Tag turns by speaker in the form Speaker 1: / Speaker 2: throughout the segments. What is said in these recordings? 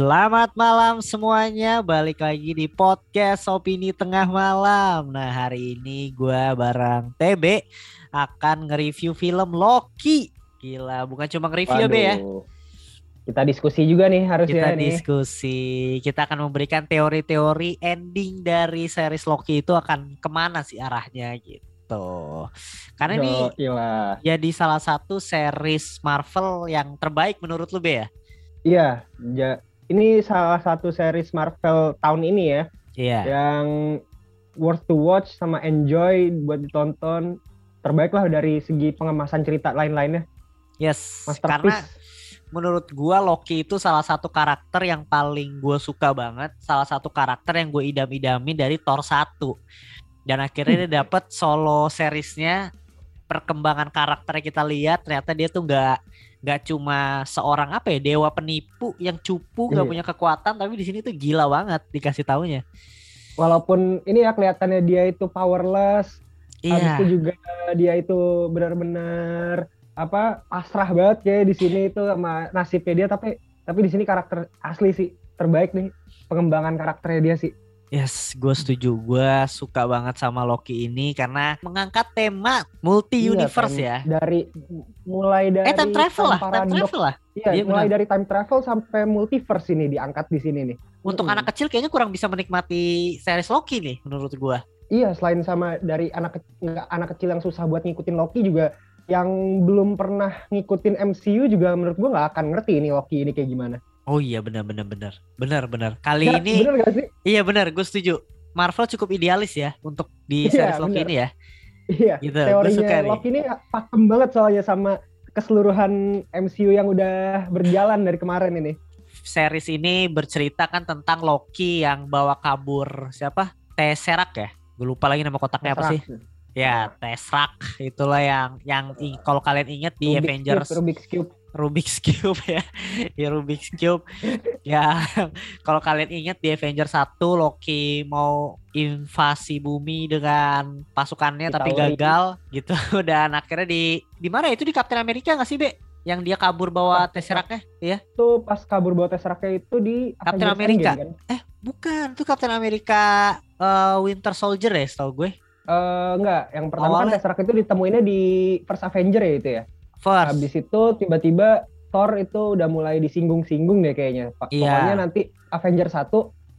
Speaker 1: Selamat malam semuanya, balik lagi di podcast Opini Tengah Malam. Nah hari ini gue bareng TB akan nge-review film Loki. Gila, bukan cuma nge-review ya, Be ya.
Speaker 2: Kita diskusi juga nih harusnya
Speaker 1: Kita
Speaker 2: nih.
Speaker 1: diskusi, kita akan memberikan teori-teori ending dari series Loki itu akan ke mana sih arahnya gitu. Karena ini
Speaker 2: Gila.
Speaker 1: jadi salah satu series Marvel yang terbaik menurut lu Be ya?
Speaker 2: Iya, ja- ini salah satu series Marvel tahun ini ya
Speaker 1: Iya.
Speaker 2: yang worth to watch sama enjoy buat ditonton. Terbaik lah dari segi pengemasan cerita lain-lainnya.
Speaker 1: Yes, karena menurut gua Loki itu salah satu karakter yang paling gua suka banget, salah satu karakter yang gue idam-idami dari Thor 1. Dan akhirnya dia dapet solo seriesnya perkembangan karakter kita lihat ternyata dia tuh nggak nggak cuma seorang apa ya dewa penipu yang cupu nggak
Speaker 2: Iya.
Speaker 1: punya kekuatan tapi di sini tuh gila banget dikasih taunya.
Speaker 2: Walaupun ini ya kelihatannya dia itu powerless, habis
Speaker 1: Iya.
Speaker 2: itu juga dia itu benar-benar apa pasrah banget kayak di sini itu sama nasibnya dia tapi tapi di sini karakter asli sih terbaik nih pengembangan karakternya dia sih.
Speaker 1: Yes, gue setuju. Gue suka banget sama Loki ini karena mengangkat tema multi
Speaker 2: Iya,
Speaker 1: universe
Speaker 2: time-
Speaker 1: ya.
Speaker 2: Dari mulai dari
Speaker 1: Eh time travel lah, time travel lah.
Speaker 2: Iya,
Speaker 1: Iya,
Speaker 2: mulai
Speaker 1: benar.
Speaker 2: dari time travel sampai multiverse ini diangkat di sini nih.
Speaker 1: Untuk
Speaker 2: Mm-mm.
Speaker 1: anak kecil kayaknya kurang bisa menikmati series Loki nih menurut gue.
Speaker 2: Iya, selain sama dari anak anak kecil yang susah buat ngikutin Loki juga yang belum pernah ngikutin MCU juga menurut gua nggak akan ngerti ini Loki ini kayak gimana.
Speaker 1: Oh iya benar benar benar. Benar benar. Kali
Speaker 2: Ya,
Speaker 1: ini
Speaker 2: bener gak sih?
Speaker 1: iya benar gue setuju. Marvel cukup idealis ya untuk di
Speaker 2: Iya,
Speaker 1: series Loki
Speaker 2: benar.
Speaker 1: ini ya.
Speaker 2: Iya,
Speaker 1: Gitu. Gue suka
Speaker 2: teorinya
Speaker 1: nih.
Speaker 2: Loki ini pakem banget soalnya sama keseluruhan MCU yang udah berjalan dari kemarin ini.
Speaker 1: Series ini bercerita kan tentang Loki yang bawa kabur siapa? Tesseract ya. Gue lupa lagi nama kotaknya apa sih? Ya, Tesseract itulah yang yang i- kalau kalian inget di
Speaker 2: Rubik's
Speaker 1: Avengers
Speaker 2: Cube, Rubik's Cube.
Speaker 1: Rubik's Cube ya. ya Rubik's Cube. ya kalau kalian ingat di Avengers 1 Loki mau invasi bumi dengan pasukannya
Speaker 2: Di
Speaker 1: tapi gagal gitu dan akhirnya di di mana ya? itu di Captain America nggak sih Be? Yang dia kabur bawa Tesseract-nya? Iya.
Speaker 2: Itu pas kabur bawa Tesseract itu di
Speaker 1: Captain
Speaker 2: Avengers
Speaker 1: America.
Speaker 2: Endgame, kan?
Speaker 1: Bukan, itu Captain America eh, Winter Soldier ya setahu gue.
Speaker 2: Eh, enggak, yang pertama
Speaker 1: Awalnya-
Speaker 2: kan Tesseract itu ditemuinnya di First Avenger ya itu ya.
Speaker 1: First.
Speaker 2: Habis itu tiba-tiba Thor itu udah mulai disinggung-singgung deh kayaknya.
Speaker 1: Iya.
Speaker 2: Pokoknya nanti Avenger 1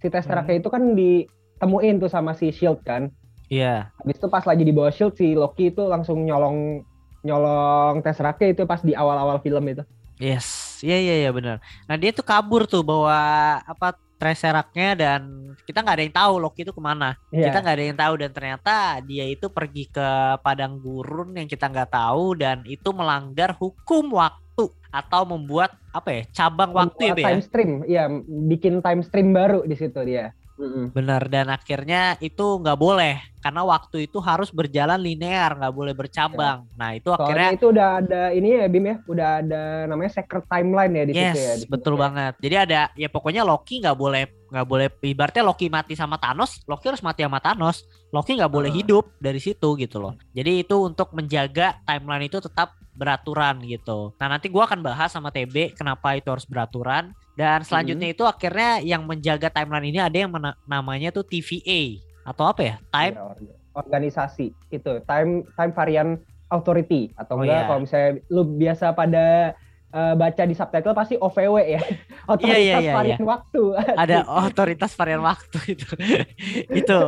Speaker 2: si Tesseract itu kan ditemuin tuh sama si Shield kan.
Speaker 1: Iya.
Speaker 2: Habis itu pas lagi di bawah Shield si Loki itu langsung nyolong nyolong Tesseract itu pas di awal-awal film itu.
Speaker 1: Yes, iya iya iya benar. Nah dia tuh kabur tuh bawa apa Tesseract-nya dan kita nggak ada yang tahu Loki itu ke mana.
Speaker 2: Iya.
Speaker 1: Kita nggak ada yang tahu dan ternyata dia itu pergi ke padang gurun yang kita nggak tahu dan itu melanggar hukum waktu atau membuat apa ya cabang waktu ya, Be, ya?
Speaker 2: time stream, iya bikin time stream baru di situ dia. Mm-mm.
Speaker 1: Benar dan akhirnya itu nggak boleh karena waktu itu harus berjalan linear nggak boleh bercabang. Nah itu
Speaker 2: Soalnya
Speaker 1: akhirnya
Speaker 2: itu udah ada ini ya Bim ya, udah ada namanya secret timeline ya di
Speaker 1: Yes,
Speaker 2: situ ya. di situ
Speaker 1: betul
Speaker 2: ya.
Speaker 1: banget. Jadi ada ya pokoknya Loki nggak boleh nggak boleh ibaratnya Loki mati sama Thanos, Loki harus mati sama Thanos. Loki nggak boleh
Speaker 2: Ah.
Speaker 1: hidup dari situ gitu loh. Jadi itu untuk menjaga timeline itu tetap beraturan gitu. Nah nanti gua akan bahas sama TB kenapa itu harus beraturan. Dan selanjutnya itu akhirnya yang menjaga timeline ini ada yang namanya tuh TVA atau apa ya? Time
Speaker 2: orga- organisasi itu time time variant authority atau
Speaker 1: Oh,
Speaker 2: enggak
Speaker 1: iya.
Speaker 2: kalau misalnya lu biasa pada eh, baca di subtitle pasti OVW ya otoritas
Speaker 1: iya, iya,
Speaker 2: varian waktu.
Speaker 1: Ada otoritas varian waktu itu. Itu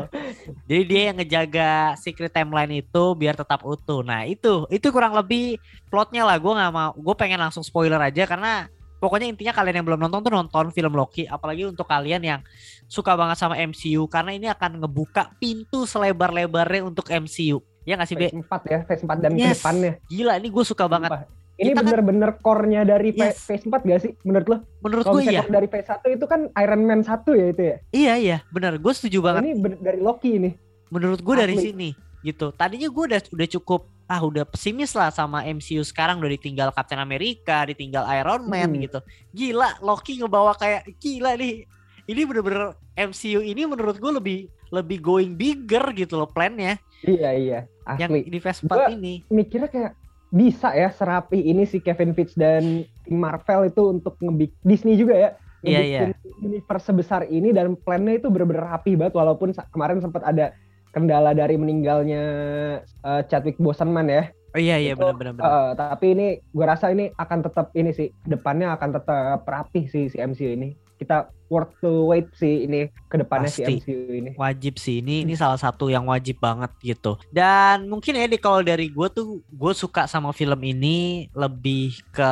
Speaker 1: jadi dia yang ngejaga secret timeline itu biar tetap utuh. Nah itu itu kurang lebih plotnya lah. Gue nggak mau gue pengen langsung spoiler aja karena pokoknya intinya kalian yang belum nonton tuh nonton film Loki. Apalagi untuk kalian yang suka banget sama MCU karena ini akan ngebuka pintu selebar-lebarnya untuk MCU ya nggak sih Be?
Speaker 2: phase 4 ya phase 4 dan ke
Speaker 1: Yes.
Speaker 2: depannya.
Speaker 1: Gila ini gue suka banget.
Speaker 2: Sumpah. Ini
Speaker 1: kan-
Speaker 2: bener-bener core-nya dari
Speaker 1: Yes.
Speaker 2: phase 4 gak sih menurut lo?
Speaker 1: Menurut gue iya.
Speaker 2: dari phase 1 itu kan Iron Man 1 ya itu ya?
Speaker 1: Iya iya. Benar gue setuju
Speaker 2: Kalau
Speaker 1: banget.
Speaker 2: ini dari Loki ini.
Speaker 1: Menurut gue dari sini gitu. Tadinya gue udah udah cukup ah udah pesimis lah sama MCU sekarang. Udah ditinggal Captain America ditinggal Iron Man
Speaker 2: Hmm.
Speaker 1: gitu. Gila Loki ngebawa kayak gila nih. Ini bener-bener MCU ini menurut gue lebih lebih going bigger gitu loh plannya.
Speaker 2: Iya iya.
Speaker 1: Yang
Speaker 2: asli.
Speaker 1: di Phase 4
Speaker 2: Gua-
Speaker 1: ini.
Speaker 2: mikirnya kayak bisa ya serapi ini si Kevin Feige dan tim Marvel itu untuk ngebik Disney juga ya
Speaker 1: Iya,
Speaker 2: ngebikin universe sebesar ini dan plannya itu bener-bener rapi banget walaupun kemarin sempat ada kendala dari meninggalnya eh, Chadwick Boseman ya.
Speaker 1: Oh iya iya benar-benar.
Speaker 2: Eh, tapi ini gue rasa ini akan tetap ini sih depannya akan tetap rapi sih si MCU ini. Kita worth to wait sih ini ke depannya si. MCU ini.
Speaker 1: wajib sih ini ini salah satu yang wajib banget gitu dan mungkin ya di kalau dari gue tuh gue suka sama film ini lebih ke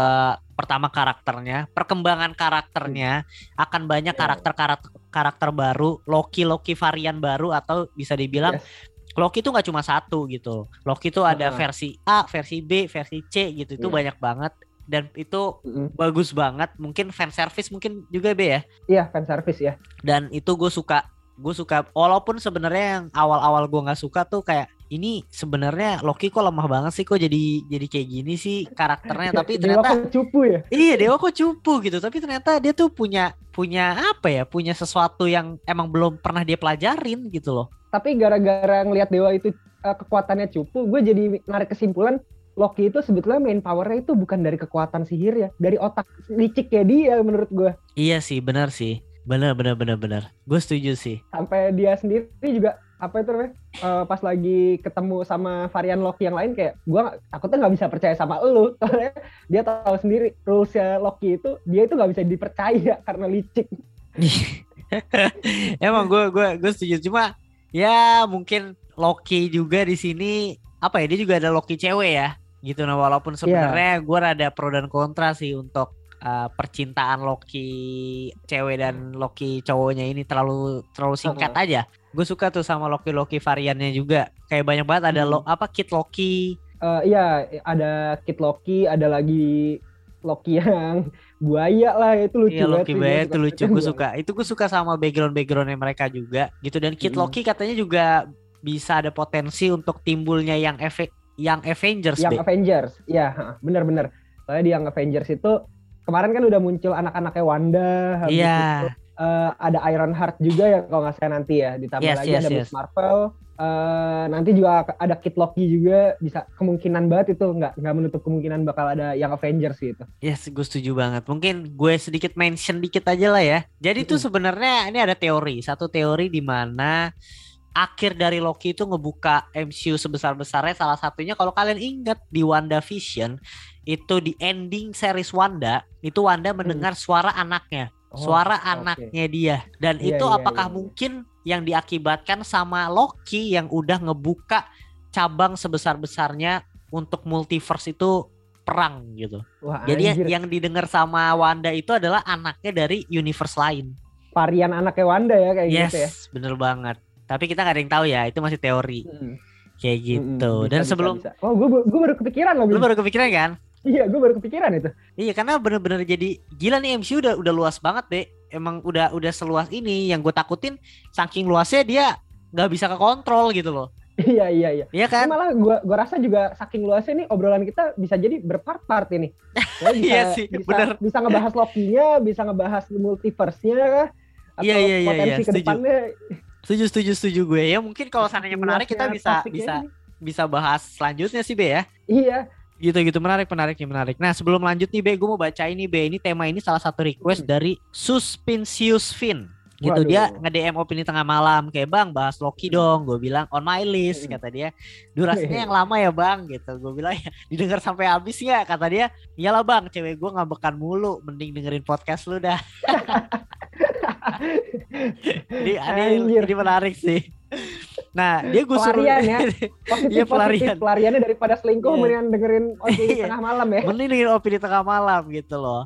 Speaker 1: pertama karakternya perkembangan karakternya akan banyak
Speaker 2: Iya.
Speaker 1: karakter karakter karakter baru Loki Loki varian baru atau bisa dibilang
Speaker 2: Yes.
Speaker 1: Loki itu nggak cuma satu gitu Loki itu ada
Speaker 2: Heeh.
Speaker 1: versi A versi B versi C gitu itu
Speaker 2: Iya.
Speaker 1: banyak banget dan itu
Speaker 2: Mm-mm.
Speaker 1: bagus banget. Mungkin fan service mungkin juga B ya?
Speaker 2: Iya fan service ya.
Speaker 1: dan itu gue suka gue suka. Walaupun sebenarnya yang awal-awal gue nggak suka tuh kayak ini sebenarnya Loki kok lemah banget sih kok jadi jadi kayak gini sih karakternya? Tapi
Speaker 2: Dewa
Speaker 1: ternyata
Speaker 2: kok cupu ya.
Speaker 1: iya Dewa kok cupu gitu. Tapi ternyata dia tuh punya punya apa ya? Punya sesuatu yang emang belum pernah dia pelajarin gitu loh.
Speaker 2: Tapi gara-gara ngelihat Dewa itu eh, kekuatannya cupu, gue jadi narik kesimpulan Loki itu sebetulnya main powernya itu bukan dari kekuatan sihir ya, dari otak licik ya dia menurut gue.
Speaker 1: iya sih benar sih. Benar benar benar benar. Gue setuju sih.
Speaker 2: Sampai dia sendiri juga apa itu namanya? eh, pas lagi ketemu sama varian Loki yang lain kayak gue takutnya nggak bisa percaya sama lu. Soalnya dia tahu sendiri rulesnya Loki itu dia itu nggak bisa dipercaya karena licik.
Speaker 1: Emang gue gue gue setuju. Cuma ya mungkin Loki juga di sini apa ya dia juga ada Loki cewek ya gitu nah walaupun sebenarnya gue rada pro dan kontra sih untuk uh, percintaan Loki cewek dan Loki cowoknya ini terlalu terlalu singkat aja. Gue suka tuh sama Loki Loki variannya juga kayak banyak banget ada
Speaker 2: Hmm.
Speaker 1: lo apa Kid Loki
Speaker 2: Eh, iya ada Kid Loki ada lagi Loki yang buaya lah itu lucu
Speaker 1: Iya Loki
Speaker 2: suka
Speaker 1: itu lucu gue
Speaker 2: buaya.
Speaker 1: suka itu gue suka sama background backgroundnya mereka juga gitu dan Kid
Speaker 2: Mm.
Speaker 1: Loki katanya juga bisa ada potensi untuk timbulnya yang efek yang Avengers
Speaker 2: yang
Speaker 1: Be.
Speaker 2: Avengers iya ha, bener-bener soalnya di yang Avengers itu kemarin kan udah muncul anak-anaknya Wanda habis
Speaker 1: Iya.
Speaker 2: itu, eh, ada Iron Heart juga ya kalau nggak salah nanti ya ditambah
Speaker 1: Yes,
Speaker 2: lagi
Speaker 1: yes,
Speaker 2: ada
Speaker 1: yes.
Speaker 2: Miss Marvel eh, nanti juga ada Kid Loki juga bisa kemungkinan banget itu nggak nggak menutup kemungkinan bakal ada yang Avengers gitu
Speaker 1: Yes, gue setuju banget. Mungkin gue sedikit mention dikit aja lah ya. Jadi tuh
Speaker 2: Mm-mm.
Speaker 1: sebenarnya ini ada teori, satu teori di mana akhir dari Loki itu ngebuka MCU sebesar-besarnya salah satunya kalau kalian ingat di WandaVision itu di ending series Wanda itu Wanda mendengar suara anaknya suara
Speaker 2: Oh, oke.
Speaker 1: anaknya dia dan
Speaker 2: Iya,
Speaker 1: itu
Speaker 2: iya,
Speaker 1: apakah
Speaker 2: iya.
Speaker 1: mungkin yang diakibatkan sama Loki yang udah ngebuka cabang sebesar-besarnya untuk multiverse itu perang gitu.
Speaker 2: Wah,
Speaker 1: Jadi yang,
Speaker 2: anjir.
Speaker 1: yang didengar sama Wanda itu adalah anaknya dari universe lain.
Speaker 2: varian anaknya Wanda ya kayak
Speaker 1: yes,
Speaker 2: gitu ya
Speaker 1: bener banget. Tapi kita nggak ada yang tahu ya, itu masih teori
Speaker 2: Mm-mm.
Speaker 1: kayak gitu.
Speaker 2: Mm-mm, bisa,
Speaker 1: Dan
Speaker 2: bisa,
Speaker 1: sebelum
Speaker 2: bisa. oh gue gue baru kepikiran loh
Speaker 1: lu baru kepikiran kan?
Speaker 2: iya gue baru kepikiran itu
Speaker 1: Iya, karena bener-bener jadi gila nih MCU udah udah luas banget deh. Emang udah udah seluas ini. Yang gue takutin saking luasnya dia nggak bisa kekontrol gitu loh.
Speaker 2: iya iya iya
Speaker 1: Iya
Speaker 2: Ini
Speaker 1: kan?
Speaker 2: malah gua gua rasa juga saking luasnya nih obrolan kita bisa jadi berpart-part ini. Ya, bisa,
Speaker 1: Iya sih,
Speaker 2: bisa,
Speaker 1: bener.
Speaker 2: bisa ngebahas Loki-nya, bisa ngebahas multiverse-nya atau
Speaker 1: Iya, iya, iya,
Speaker 2: potensi
Speaker 1: iya,
Speaker 2: ke depannya.
Speaker 1: Setuju setuju setuju gue ya. Mungkin kalau seandainya menarik kita bisa bisa bisa bahas selanjutnya sih Be ya.
Speaker 2: Iya.
Speaker 1: gitu-gitu menarik menarik nih menarik. Nah sebelum lanjut nih Be, gue mau baca ini Be. Ini tema ini salah satu request
Speaker 2: Hmm.
Speaker 1: dari Suspinsius Fin. Gitu
Speaker 2: Waduh.
Speaker 1: dia nge-DM opini tengah malam kayak bang bahas Loki dong. Gue bilang on my list
Speaker 2: Hmm.
Speaker 1: kata dia. Durasinya yang lama ya bang gitu. Gue bilang ya didengar sampai habis nggak? Kata dia iyalah bang cewek gue ngabekan mulu. Mending dengerin podcast lu dah. ini, ini, ini menarik sih. Nah dia gue suruh
Speaker 2: Pelarian ya. Positif,
Speaker 1: Iya,
Speaker 2: pelarian.
Speaker 1: pelarian.
Speaker 2: Pelariannya daripada selingkuh
Speaker 1: Iya.
Speaker 2: mendingan dengerin OJ
Speaker 1: Iya.
Speaker 2: tengah malam ya.
Speaker 1: mending dengerin opini tengah malam gitu loh.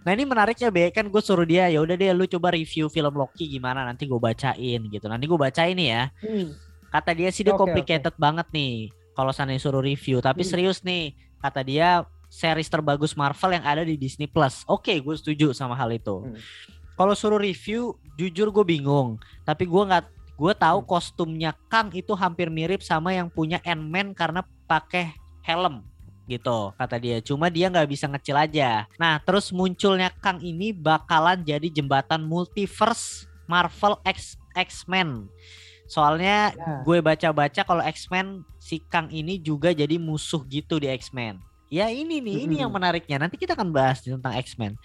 Speaker 1: Nah ini menariknya be kan gue suruh dia ya udah deh lu coba review film Loki gimana nanti gue bacain gitu. Nanti gue bacain nih ya.
Speaker 2: Hmm.
Speaker 1: Kata dia sih dia
Speaker 2: Oke,
Speaker 1: complicated banget nih kalau sana suruh review. Tapi
Speaker 2: Hmm.
Speaker 1: serius nih kata dia series terbagus Marvel yang ada di Disney Plus. Oke gue setuju sama hal itu.
Speaker 2: Hmm.
Speaker 1: Kalau suruh review jujur gue bingung. Tapi gue nggak gue tahu
Speaker 2: Hmm.
Speaker 1: kostumnya Kang itu hampir mirip sama yang punya Ant-Man karena pakai helm gitu kata dia. Cuma dia nggak bisa ngecil aja. Nah terus munculnya Kang ini bakalan jadi jembatan multiverse Marvel X X-Men. Soalnya
Speaker 2: Ya.
Speaker 1: gue baca-baca kalau X-Men si Kang ini juga jadi musuh gitu di X-Men. Ya ini nih ini yang menariknya. Nanti kita akan bahas tentang X-Men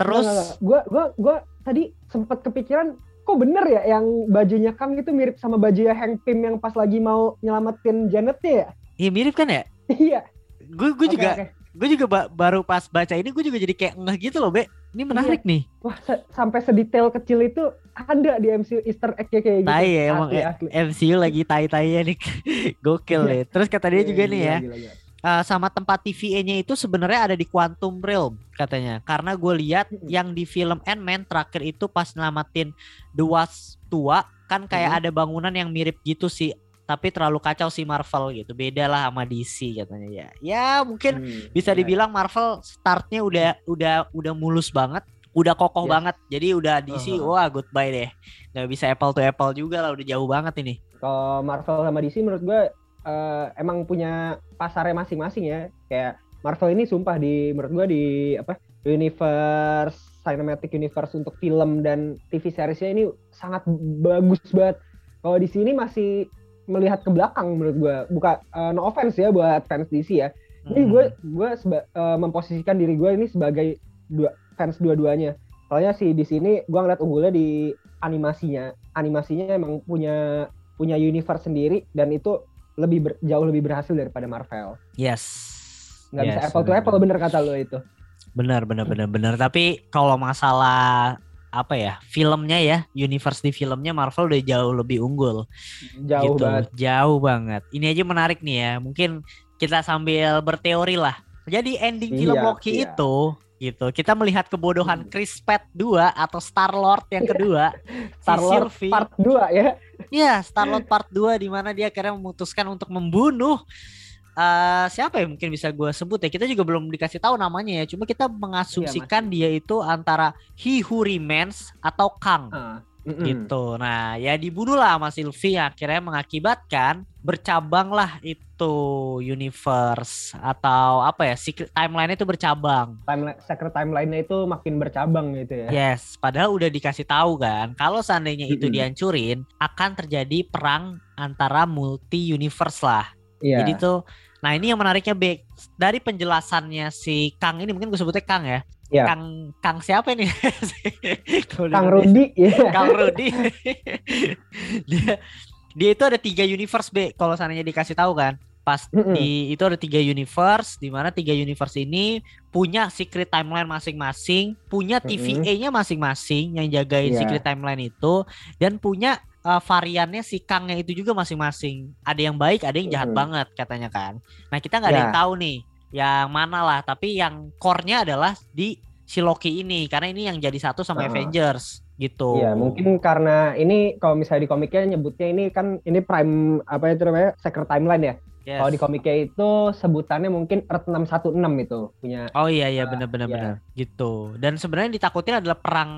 Speaker 1: Terus
Speaker 2: gue gue gue tadi sempat kepikiran kok bener ya yang bajunya Kang itu mirip sama bajunya Hank Pym yang pas lagi mau nyelamatin Janetnya ya?
Speaker 1: Iya mirip kan ya?
Speaker 2: Iya.
Speaker 1: Gue gue juga
Speaker 2: oke.
Speaker 1: gue juga ba- baru pas baca ini gue juga jadi kayak ngeh gitu loh, Be. Ini menarik nih.
Speaker 2: Wah, se- sampai sedetail kecil itu ada di MCU Easter egg kayak gitu.
Speaker 1: Tai ya emang
Speaker 2: Asli, asli.
Speaker 1: MCU lagi tai-tainya nih. Gokil
Speaker 2: Iya.
Speaker 1: nih. Terus kata dia juga
Speaker 2: Gila,
Speaker 1: nih ya,
Speaker 2: gila, gila.
Speaker 1: Eh, sama tempat TVA-nya itu sebenarnya ada di Quantum Realm katanya. Karena gue lihat
Speaker 2: Mm-mm.
Speaker 1: yang di film Ant-Man terakhir itu pas nyelamatin The Wasp tua kan kayak
Speaker 2: Mm-mm.
Speaker 1: ada bangunan yang mirip gitu sih. Tapi terlalu kacau sih Marvel gitu. Beda lah sama DC katanya ya. Ya mungkin
Speaker 2: Hmm,
Speaker 1: bisa
Speaker 2: benar.
Speaker 1: dibilang Marvel startnya udah udah udah mulus banget, udah kokoh
Speaker 2: Yes.
Speaker 1: banget. Jadi udah DC
Speaker 2: Uh-huh.
Speaker 1: wah goodbye deh. Nggak bisa apple to apple juga lah, udah jauh banget ini.
Speaker 2: Kalau Marvel sama DC menurut gue eh, emang punya pasarnya masing-masing ya. Kayak Marvel ini sumpah di menurut gue di apa universe cinematic universe untuk film dan TV seriesnya ini sangat bagus banget. Kalau di sini masih melihat ke belakang menurut gue. Bukan eh, no offense ya buat fans DC ya. Ini
Speaker 1: Hmm.
Speaker 2: gue gue eh, memposisikan diri gue ini sebagai dua fans dua-duanya. Soalnya sih di sini gue ngeliat unggulnya di animasinya. Animasinya emang punya punya universe sendiri dan itu lebih ber- jauh lebih berhasil daripada Marvel.
Speaker 1: Yes.
Speaker 2: Nggak bisa
Speaker 1: Yes,
Speaker 2: apple to
Speaker 1: benar,
Speaker 2: apple bener kata lo itu.
Speaker 1: Bener bener bener bener. Tapi kalau masalah apa ya filmnya ya universe di filmnya Marvel udah jauh lebih unggul
Speaker 2: Jauh
Speaker 1: gitu
Speaker 2: banget.
Speaker 1: jauh banget ini aja menarik nih ya mungkin kita sambil berteori lah jadi ending film
Speaker 2: Iya,
Speaker 1: Loki
Speaker 2: iya.
Speaker 1: itu gitu kita melihat kebodohan
Speaker 2: Hmm.
Speaker 1: Chris Pratt 2 atau Star Lord yang kedua
Speaker 2: Star Lord
Speaker 1: Sylvie.
Speaker 2: part 2 ya.
Speaker 1: Iya, Star-Lord Part 2 di mana dia akhirnya memutuskan untuk membunuh eh siapa ya mungkin bisa gue sebut ya. Kita juga belum dikasih tahu namanya ya. Cuma kita mengasumsikan dia itu antara He Who Remains atau Kang
Speaker 2: Ah, mm-mm.
Speaker 1: gitu. Nah, ya dibunuh lah sama Sylvie akhirnya mengakibatkan bercabang lah itu universe atau apa ya secret timeline itu bercabang.
Speaker 2: Timeline secret timeline-nya itu makin bercabang gitu ya.
Speaker 1: Yes, padahal udah dikasih tahu kan, kalau seandainya itu
Speaker 2: Mm-mm.
Speaker 1: dihancurin, akan terjadi perang antara multi universe lah.
Speaker 2: Iya.
Speaker 1: Jadi tuh, nah ini yang menariknya Bek. Dari penjelasannya si Kang ini mungkin gue sebutnya Kang ya.
Speaker 2: Iya.
Speaker 1: Kang Kang siapa ini?
Speaker 2: Kang Rudi ya.
Speaker 1: Kang Rudi. dia dia itu ada tiga universe B kalau seandainya dikasih tahu kan. Pas
Speaker 2: Mm-mm.
Speaker 1: di itu ada tiga universe di mana tiga universe ini punya secret timeline masing-masing, punya. TVA-nya masing-masing yang jagain
Speaker 2: Iya.
Speaker 1: secret timeline itu dan punya uh, variannya si Kangnya itu juga masing-masing. Ada yang baik, ada yang jahat
Speaker 2: Mm-mm.
Speaker 1: banget katanya kan. Nah, kita nggak ada
Speaker 2: Ya.
Speaker 1: yang tahu nih yang mana lah, tapi yang core-nya adalah di si Loki ini karena ini yang jadi satu sama
Speaker 2: Ah.
Speaker 1: Avengers gitu.
Speaker 2: Iya, mungkin karena ini kalau misalnya di komiknya nyebutnya ini kan ini prime apa itu namanya secret timeline ya.
Speaker 1: Yes.
Speaker 2: Kalau di komiknya itu sebutannya mungkin Earth 616 itu punya.
Speaker 1: Oh iya iya benar benar
Speaker 2: iya.
Speaker 1: benar gitu. Dan sebenarnya ditakutin adalah perang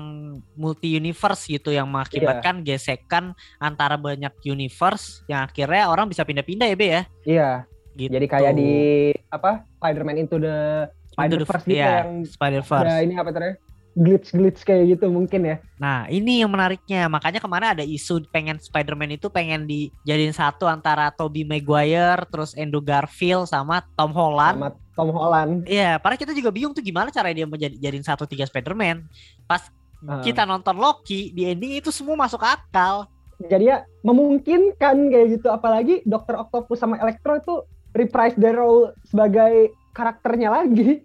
Speaker 1: multi universe gitu yang mengakibatkan
Speaker 2: Iya.
Speaker 1: gesekan antara banyak universe yang akhirnya orang bisa pindah-pindah ya Be ya.
Speaker 2: Iya,
Speaker 1: Gitu.
Speaker 2: jadi kayak di apa Spider-Man into the Spider-Verse gitu
Speaker 1: iya,
Speaker 2: yang
Speaker 1: Spider-Verse.
Speaker 2: ada ini apa namanya? glitch-glitch kayak gitu mungkin ya.
Speaker 1: Nah, ini yang menariknya. Makanya ke mana ada isu pengen Spider-Man itu pengen dijadiin satu antara Tobey Maguire, terus Andrew Garfield sama Tom Holland.
Speaker 2: Sama Tom Holland.
Speaker 1: Iya, padahal kita juga bingung tuh gimana cara dia menjadi jadiin satu tiga Spider-Man. Pas
Speaker 2: Ah.
Speaker 1: kita nonton Loki di ending itu semua masuk akal.
Speaker 2: Jadi ya memungkinkan kayak gitu apalagi Dr. Octopus sama Electro itu reprise their role sebagai karakternya lagi.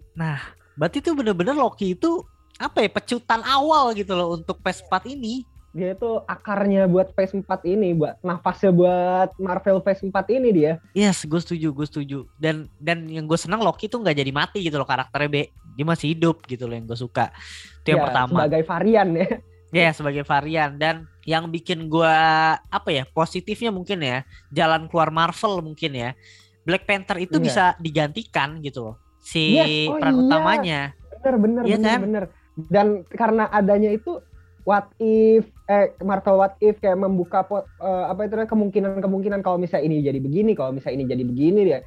Speaker 1: Berarti tuh bener-bener Loki itu apa ya pecutan awal gitu loh untuk PS4 ini.
Speaker 2: Dia itu akarnya buat PS4 ini, buat nafasnya buat Marvel PS4 ini dia.
Speaker 1: Yes, gue setuju, gue setuju. Dan dan yang gue senang Loki tuh nggak jadi mati gitu loh karakternya be, dia masih hidup gitu loh yang gue suka. Itu yang
Speaker 2: Ya,
Speaker 1: pertama.
Speaker 2: Sebagai varian ya.
Speaker 1: Ya sebagai varian dan yang bikin gua apa ya positifnya mungkin ya jalan keluar Marvel mungkin ya Black Panther itu
Speaker 2: Iya.
Speaker 1: bisa digantikan gitu loh si
Speaker 2: Yes, oh
Speaker 1: peran
Speaker 2: iya.
Speaker 1: utamanya
Speaker 2: Bener, bener,
Speaker 1: Iya
Speaker 2: bener,
Speaker 1: kan?
Speaker 2: bener. Dan karena adanya itu what if eh Marvel what if kayak membuka eh, apa itu kemungkinan-kemungkinan kalau misalnya ini jadi begini, kalau misalnya ini jadi begini dia.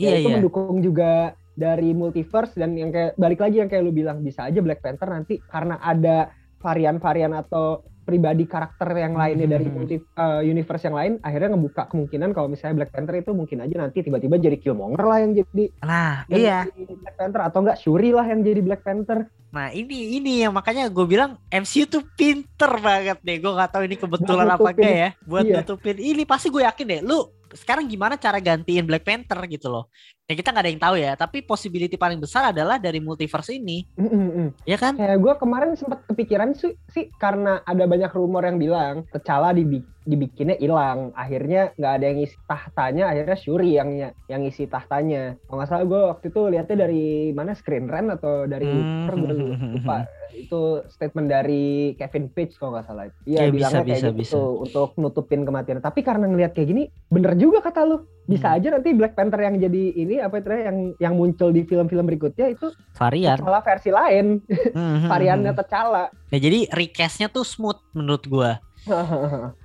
Speaker 1: iya
Speaker 2: ya itu
Speaker 1: iya
Speaker 2: mendukung juga dari multiverse dan yang kayak balik lagi yang kayak lu bilang bisa aja Black Panther nanti karena ada varian-varian atau pribadi karakter yang lainnya dari
Speaker 1: Hmm.
Speaker 2: multi, uh, universe yang lain akhirnya ngebuka kemungkinan kalau misalnya Black Panther itu mungkin aja nanti tiba-tiba jadi Killmonger lah yang jadi
Speaker 1: Nah,
Speaker 2: yang
Speaker 1: iya.
Speaker 2: jadi Black Panther atau enggak Shuri lah yang jadi Black Panther
Speaker 1: Nah, ini ini yang makanya gue bilang MCU tuh pinter banget deh. Gue gak tahu ini kebetulan apa enggak ya buat
Speaker 2: Iya.
Speaker 1: nutupin. Ini pasti gue yakin deh. Lu sekarang gimana cara gantiin Black Panther gitu loh. Ya kita nggak ada yang tahu ya, tapi possibility paling besar adalah dari multiverse ini,
Speaker 2: Mm, mm, mm.
Speaker 1: ya kan?
Speaker 2: Kayak gue kemarin sempat kepikiran sih, sih karena ada banyak rumor yang bilang T'Challa dibi- dibikinnya hilang, akhirnya nggak ada yang isi tahtanya, akhirnya Shuri yang yang isi tahtanya. Kalau nggak salah gue waktu itu lihatnya dari mana Screen Rant atau dari
Speaker 1: Hmm.
Speaker 2: Twitter gue lupa. Itu statement dari Kevin Page kalau nggak salah. Iya
Speaker 1: Ya,
Speaker 2: bilangnya
Speaker 1: bisa,
Speaker 2: kayak
Speaker 1: bisa,
Speaker 2: gitu
Speaker 1: bisa.
Speaker 2: untuk nutupin kematian. Tapi karena ngelihat kayak gini, bener juga kata lu. Bisa
Speaker 1: Hmm.
Speaker 2: aja nanti Black Panther yang jadi ini apa itu ya, yang yang muncul di film-film berikutnya itu
Speaker 1: Varian.
Speaker 2: T'Challa versi lain,
Speaker 1: Hmm,
Speaker 2: variannya T'Challa.
Speaker 1: Ya jadi recastnya tuh smooth menurut gue.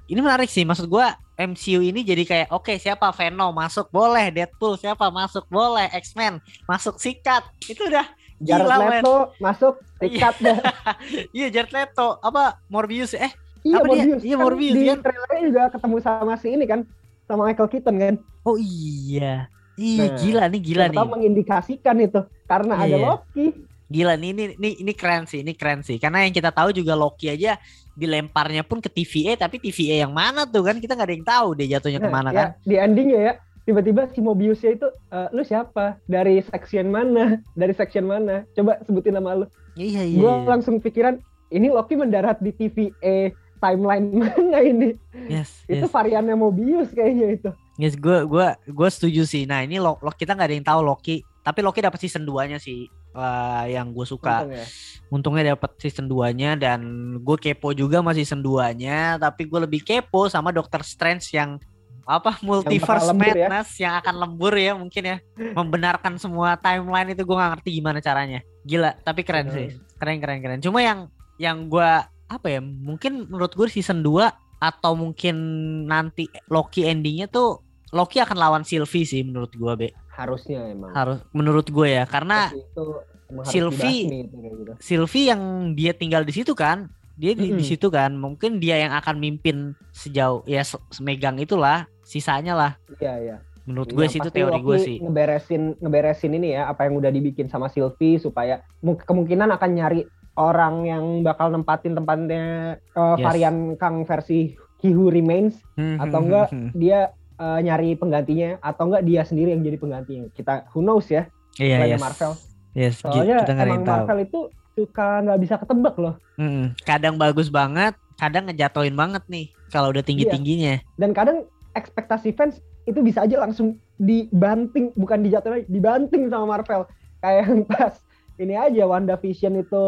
Speaker 1: Ini menarik sih, maksud gue MCU ini jadi kayak oke siapa Venom masuk boleh, Deadpool siapa masuk boleh, X-Men masuk sikat. Itu udah
Speaker 2: Jared
Speaker 1: Gila.
Speaker 2: Leto masuk tiket dah.
Speaker 1: Iya Jared Leto apa Morbius eh
Speaker 2: Iya
Speaker 1: Apa dia?
Speaker 2: Morbius.
Speaker 1: Iya,
Speaker 2: Kan
Speaker 1: Morbius,
Speaker 2: Di
Speaker 1: kan?
Speaker 2: trailernya juga ketemu sama si ini kan, sama Michael Keaton kan.
Speaker 1: oh iya iya
Speaker 2: Nah,
Speaker 1: gila nih gila nih
Speaker 2: mengindikasikan itu karena
Speaker 1: Iya,
Speaker 2: ada
Speaker 1: iya.
Speaker 2: Loki.
Speaker 1: gila nih ini ini ini keren sih ini keren sih karena yang kita tahu juga Loki aja dilemparnya pun ke TVA tapi TVA yang mana tuh kan kita nggak ada yang tahu deh jatuhnya
Speaker 2: Nah,
Speaker 1: ke mana
Speaker 2: ya,
Speaker 1: kan
Speaker 2: Di endingnya ya, tiba-tiba si Mobiusnya itu, "Eh, lu siapa? Dari section mana? Dari section mana? Coba sebutin nama lu.
Speaker 1: iya iya,
Speaker 2: Gue
Speaker 1: iya.
Speaker 2: langsung pikiran, ini Loki mendarat di TVA timeline mana ini?
Speaker 1: yes
Speaker 2: Itu
Speaker 1: yes
Speaker 2: variannya Mobius kayaknya itu.
Speaker 1: yes gue gue gue setuju sih nah ini lo, lo- kita nggak ada yang tahu Loki tapi Loki dapat season 2 nya sih Wah, yang gue suka
Speaker 2: Untung ya.
Speaker 1: untungnya dapat season 2-nya dan gue kepo juga sama season 2-nya tapi gue lebih kepo sama Doctor Strange yang apa multiverse
Speaker 2: lembur ya.
Speaker 1: madness yang akan lembur ya mungkin ya membenarkan semua timeline itu gue nggak ngerti gimana caranya gila tapi keren sih keren keren keren cuma yang yang gue apa ya mungkin menurut gue season 2 atau mungkin nanti Loki endingnya tuh Loki akan lawan Sylvie sih menurut gue be
Speaker 2: Harusnya emang.
Speaker 1: harus menurut gue ya karena Sylvie-
Speaker 2: dibasmi itu kayak gitu.
Speaker 1: Sylvie yang dia tinggal di situ kan dia di, di
Speaker 2: Mm-mm.
Speaker 1: situ kan mungkin dia yang akan mimpin sejauh ya se- semegang itulah sisanya lah
Speaker 2: Iya, iya.
Speaker 1: menurut
Speaker 2: Yang
Speaker 1: gue sih itu teori gue sih
Speaker 2: Ngeberesin ngeberesin ini ya apa yang udah dibikin sama Sylvie supaya mu- kemungkinan akan nyari orang yang bakal nempatin tempatnya uh,
Speaker 1: Yes.
Speaker 2: varian Kang versi He Who Remains atau enggak dia uh, nyari penggantinya atau enggak dia sendiri yang jadi penggantinya. Kita who knows ya.
Speaker 1: iya
Speaker 2: Selain
Speaker 1: yes.
Speaker 2: Marvel.
Speaker 1: yes
Speaker 2: Soalnya
Speaker 1: kita
Speaker 2: emang
Speaker 1: tahu
Speaker 2: Marvel itu suka nggak bisa ketebak loh.
Speaker 1: Mm-mm. kadang bagus banget kadang ngejatoin banget nih kalau udah tinggi tingginya
Speaker 2: Dan kadang ekspektasi fans itu bisa aja langsung dibanting bukan dijatuhin lagi dibanting sama Marvel. Kayak yang pas ini aja WandaVision itu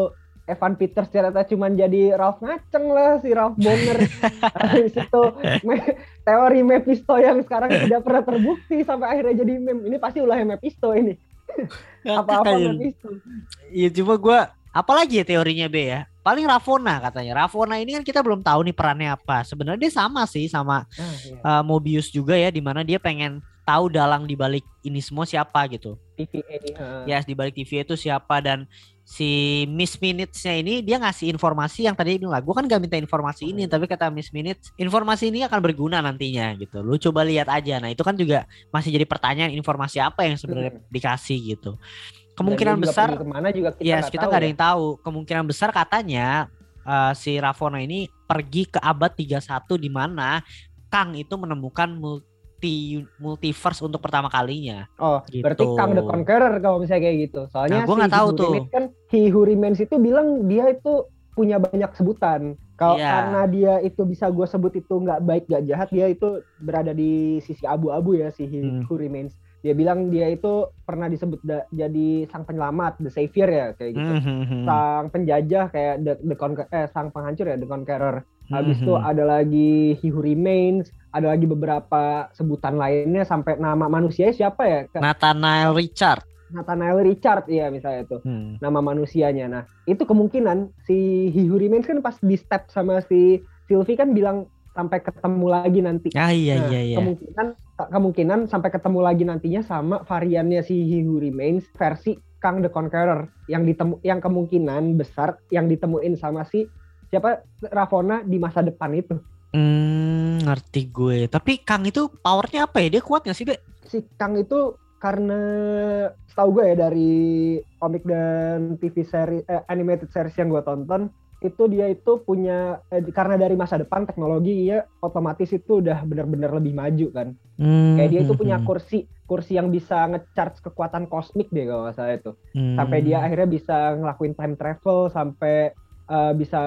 Speaker 2: Evan Peters ternyata cuma jadi Ralph Ngaceng lah si Ralph Bonner habis itu me- teori Mephisto yang sekarang tidak pernah terbukti sampai akhirnya jadi meme. Ini pasti ulahnya Mephisto ini. Apa-apa Mephisto.
Speaker 1: Iya cuma gue apalagi ya teorinya B ya paling Ravonna katanya. Ravonna ini kan kita belum tahu nih perannya apa. Sebenarnya dia sama sih sama
Speaker 2: Nah, iya.
Speaker 1: uh, Mobius juga ya di mana dia pengen tahu dalang dibalik ini semua siapa gitu.
Speaker 2: TVA uh,
Speaker 1: ya di balik TV itu siapa dan si Miss Minutes-nya ini dia ngasih informasi yang tadi bilang gue kan gak minta informasi ini tapi kata Miss Minutes informasi ini akan berguna nantinya gitu. Lu coba lihat aja. Nah itu kan juga masih jadi pertanyaan informasi apa yang sebenarnya dikasih gitu kemungkinan besar
Speaker 2: ke mana juga kita
Speaker 1: yes
Speaker 2: nggak
Speaker 1: kita nggak ada
Speaker 2: ya.
Speaker 1: yang tahu kemungkinan besar katanya uh, si Ravonna ini pergi ke abad 31 di mana Kang itu menemukan multi multiverse untuk pertama kalinya
Speaker 2: Oh,
Speaker 1: Gitu.
Speaker 2: berarti Kang the Conqueror kalau misalnya kayak gitu. Soalnya
Speaker 1: Nah, gua
Speaker 2: si
Speaker 1: tahu tuh.
Speaker 2: Kan He Who Remains itu bilang dia itu punya banyak sebutan. Kalau
Speaker 1: Iya.
Speaker 2: karena dia itu bisa gue sebut itu nggak baik nggak jahat, dia itu berada di sisi abu-abu ya si He
Speaker 1: Hmm.
Speaker 2: Who Remains. Dia bilang dia itu pernah disebut da- jadi sang penyelamat, the savior ya kayak gitu.
Speaker 1: Mhm.
Speaker 2: Sang penjajah kayak the, the Conquer- eh sang penghancur ya the Conqueror. Habis itu
Speaker 1: Mhm.
Speaker 2: ada lagi He Who Remains, ada lagi beberapa sebutan lainnya sampai nama manusianya siapa ya?
Speaker 1: Nathaniel Richard
Speaker 2: Nathaniel Richard ya misalnya itu
Speaker 1: Hmm.
Speaker 2: nama manusianya. Nah itu kemungkinan si He Who Remains kan pas di step sama si Sylvie kan bilang sampai ketemu lagi nanti.
Speaker 1: ah iya
Speaker 2: Nah,
Speaker 1: iya iya
Speaker 2: Kemungkinan kemungkinan sampai ketemu lagi nantinya sama variannya si He Who Remains versi Kang the Conqueror yang ditemu yang kemungkinan besar yang ditemuin sama si siapa Ravonna di masa depan itu.
Speaker 1: Hmm, ngerti gue. Tapi Kang itu powernya apa ya? Dia kuat gak sih, Be?
Speaker 2: Si Kang itu karena setahu gue ya dari komik dan TV seri eh, animated series yang gue tonton itu dia itu punya eh, karena dari masa depan teknologi ya otomatis itu udah benar-benar lebih maju kan.
Speaker 1: Hmm,
Speaker 2: Kayak dia itu
Speaker 1: hmm,
Speaker 2: punya
Speaker 1: hmm.
Speaker 2: kursi kursi yang bisa ngecharge kekuatan kosmik deh kalau nggak salah itu.
Speaker 1: Hmm.
Speaker 2: Sampai dia akhirnya bisa ngelakuin time travel sampai eh, bisa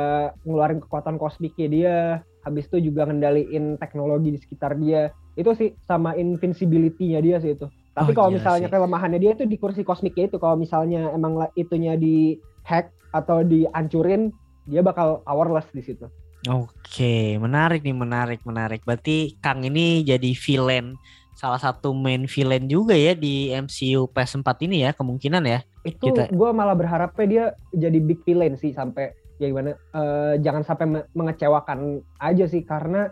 Speaker 2: ngeluarin kekuatan kosmiknya dia. Habis itu juga ngendaliin teknologi di sekitar dia. Itu sih sama invincibility-nya dia sih itu. Tapi
Speaker 1: Oh,
Speaker 2: kalau
Speaker 1: gila
Speaker 2: misalnya
Speaker 1: sih.
Speaker 2: kelemahannya dia itu di kursi kosmiknya itu kalau misalnya emang itunya di hack atau dihancurin dia bakal powerless di situ.
Speaker 1: Oke, menarik nih, menarik, menarik. Berarti Kang ini jadi villain, salah satu main villain juga ya di MCU PS4 ini ya, kemungkinan ya.
Speaker 2: Itu
Speaker 1: Kita-
Speaker 2: gue malah berharapnya dia jadi big villain sih sampai ya gimana eh, jangan sampai me- mengecewakan aja sih karena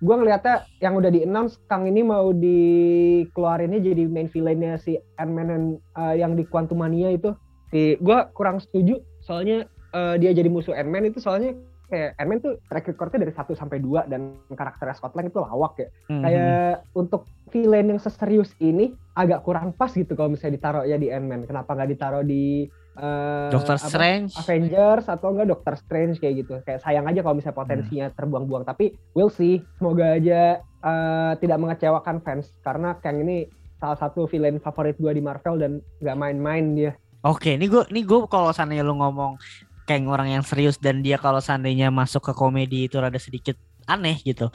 Speaker 2: gue ngelihatnya yang udah di announce Kang ini mau dikeluarinnya jadi main villainnya si Ant-Man eh, yang di Quantumania itu si gue kurang setuju soalnya eh, dia jadi musuh Ant-Man itu soalnya kayak Ant-Man tuh track recordnya dari 1 sampai 2 dan karakternya Scott Lang itu lawak ya.
Speaker 1: Mhm.
Speaker 2: kayak untuk villain yang seserius ini agak kurang pas gitu kalau misalnya ditaruh ya di Ant-Man. Kenapa nggak ditaruh di eh,
Speaker 1: Doctor
Speaker 2: apa,
Speaker 1: Strange.
Speaker 2: Avengers atau enggak Doctor Strange kayak gitu. Kayak sayang aja kalau misalnya potensinya terbuang-buang. Tapi we'll see. Semoga aja eh, tidak mengecewakan fans. Karena Kang ini salah satu villain favorit gue di Marvel dan nggak main-main dia.
Speaker 1: Oke, ini gue, ini gue kalau seandainya lu ngomong kayak orang yang serius dan dia kalau seandainya masuk ke komedi itu rada sedikit aneh gitu.